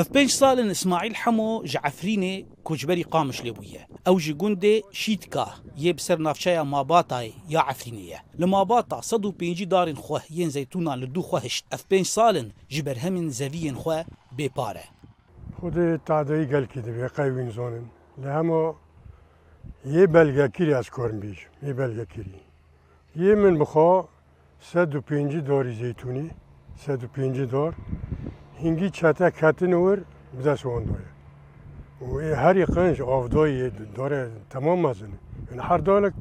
اف بنج صالن اسماعيل حمو جعفريني كوجبري قامش لبويا او جيغوندي شيتكا يبسر نافشايا ما باطاي يا عفرينية لما باطا صدو بينجي دارين خوه ين زيتونا لدو خوهشت اف بنج صالن جبر همين زفين خوه ببارة خودي تعدي قال كده بيقاي وين زونن لهمو يه بلغا كيري از كورن بيج يه بلغا كيري يه من بخو صدو بينجي داري زيتوني صدو بينجي دار hingi çete ketin uğur bize soğun doya. E, her yıkınç avdoyu dore tamam mazını. Yani her dalek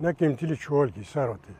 nekimtili çoğul ki sarotı.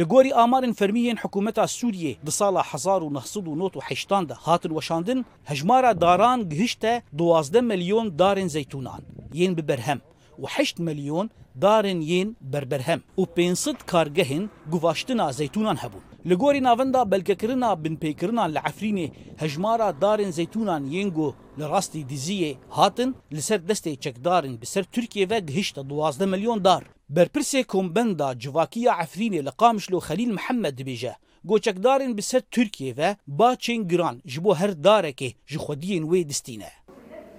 لگۆری ئامارن فەرمیێن حکوومەتە سووریێ دە ساڵە 1970 هاتن وەشاندن هەژمارە داران گهشتە 12 ملیۆن دارن زەتونان یەن ببەرهەم وه ملیۆن دارن یەن بربەرهەم و 500 کارگەهن گوڤاشتنا زەتونان هەبوون لګوري ناوندا بلکې کرنا بن پیکرنا لعفرینه هجمارا دارن زيتونان ينگو لراستي ديزيه هاتن لسر دستي چکدارن بسر ترکیه و گهشت 12 مليون دار برپرسه کومبندا جواکیه عفرینه لقامشلو خلیل محمد بیجه گوچکدارن بسر ترکیه و باچین گران جبو هر دارکه جخودین وی دستینه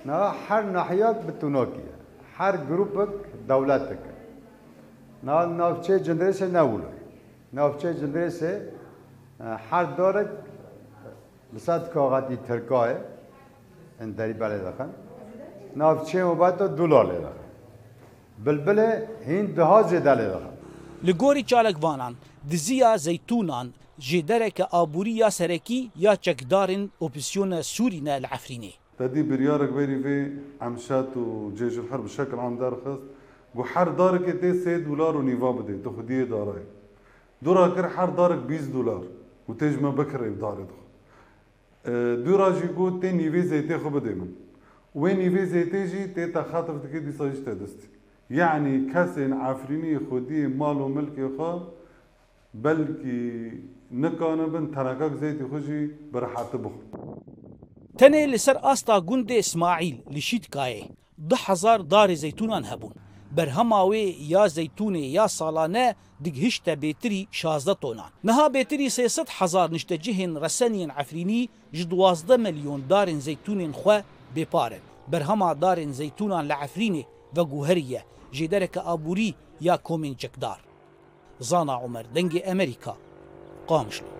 نه هر ناحیه بتونوکیه هر گروپک دولتک نه ناوچه جنریشن ناولک ناوچه جمریس هر دارک بسات کاغاتی ترکای این دری بله دخن ناوچه مبات دولار لی دخن بلبل هین دها زیده لی دخن لگوری چالکوانان دزیا زیتونان جدرك آبوريا سركي يا تشكدار اوبسيون سورينا العفريني تدي بريارك بيري في عمشات وجيش الحرب بشكل عام دار خاص بحر دارك تي سيد دولار ونيفا بدي تاخذيه دارك Dura kir her darek 20 dolar. û tê ji me bikir ev darê dixwe. Dûra jî got tê nîvê zêtê xwe bidê min. Wê nîvê zêtê jî tê te xatir dike dîsa jî te distî. Yani kesên efrîniyê xwediyê mal û milkê xwe belkî nikanibin tenekek zêtê xwe jî bi rehetî bixwin. Tenê li ser asta gundê İsmaîl li Şîdkayê du hezar darê zeytûnan hebûn. berhema wê ya zeytûnê ya salane dig hişte bêtirî 16 tonan. Niha bêtirî 300 hezar nişte cihên reseniyên efrînî ji 12 milyon darên zeytûnên xwe bêparin. Berhema darên zeytûnan li efrînê ve guheriye jê dereke abûrî ya komên çekdar. Zana Umer dengê Amerika qamişlo.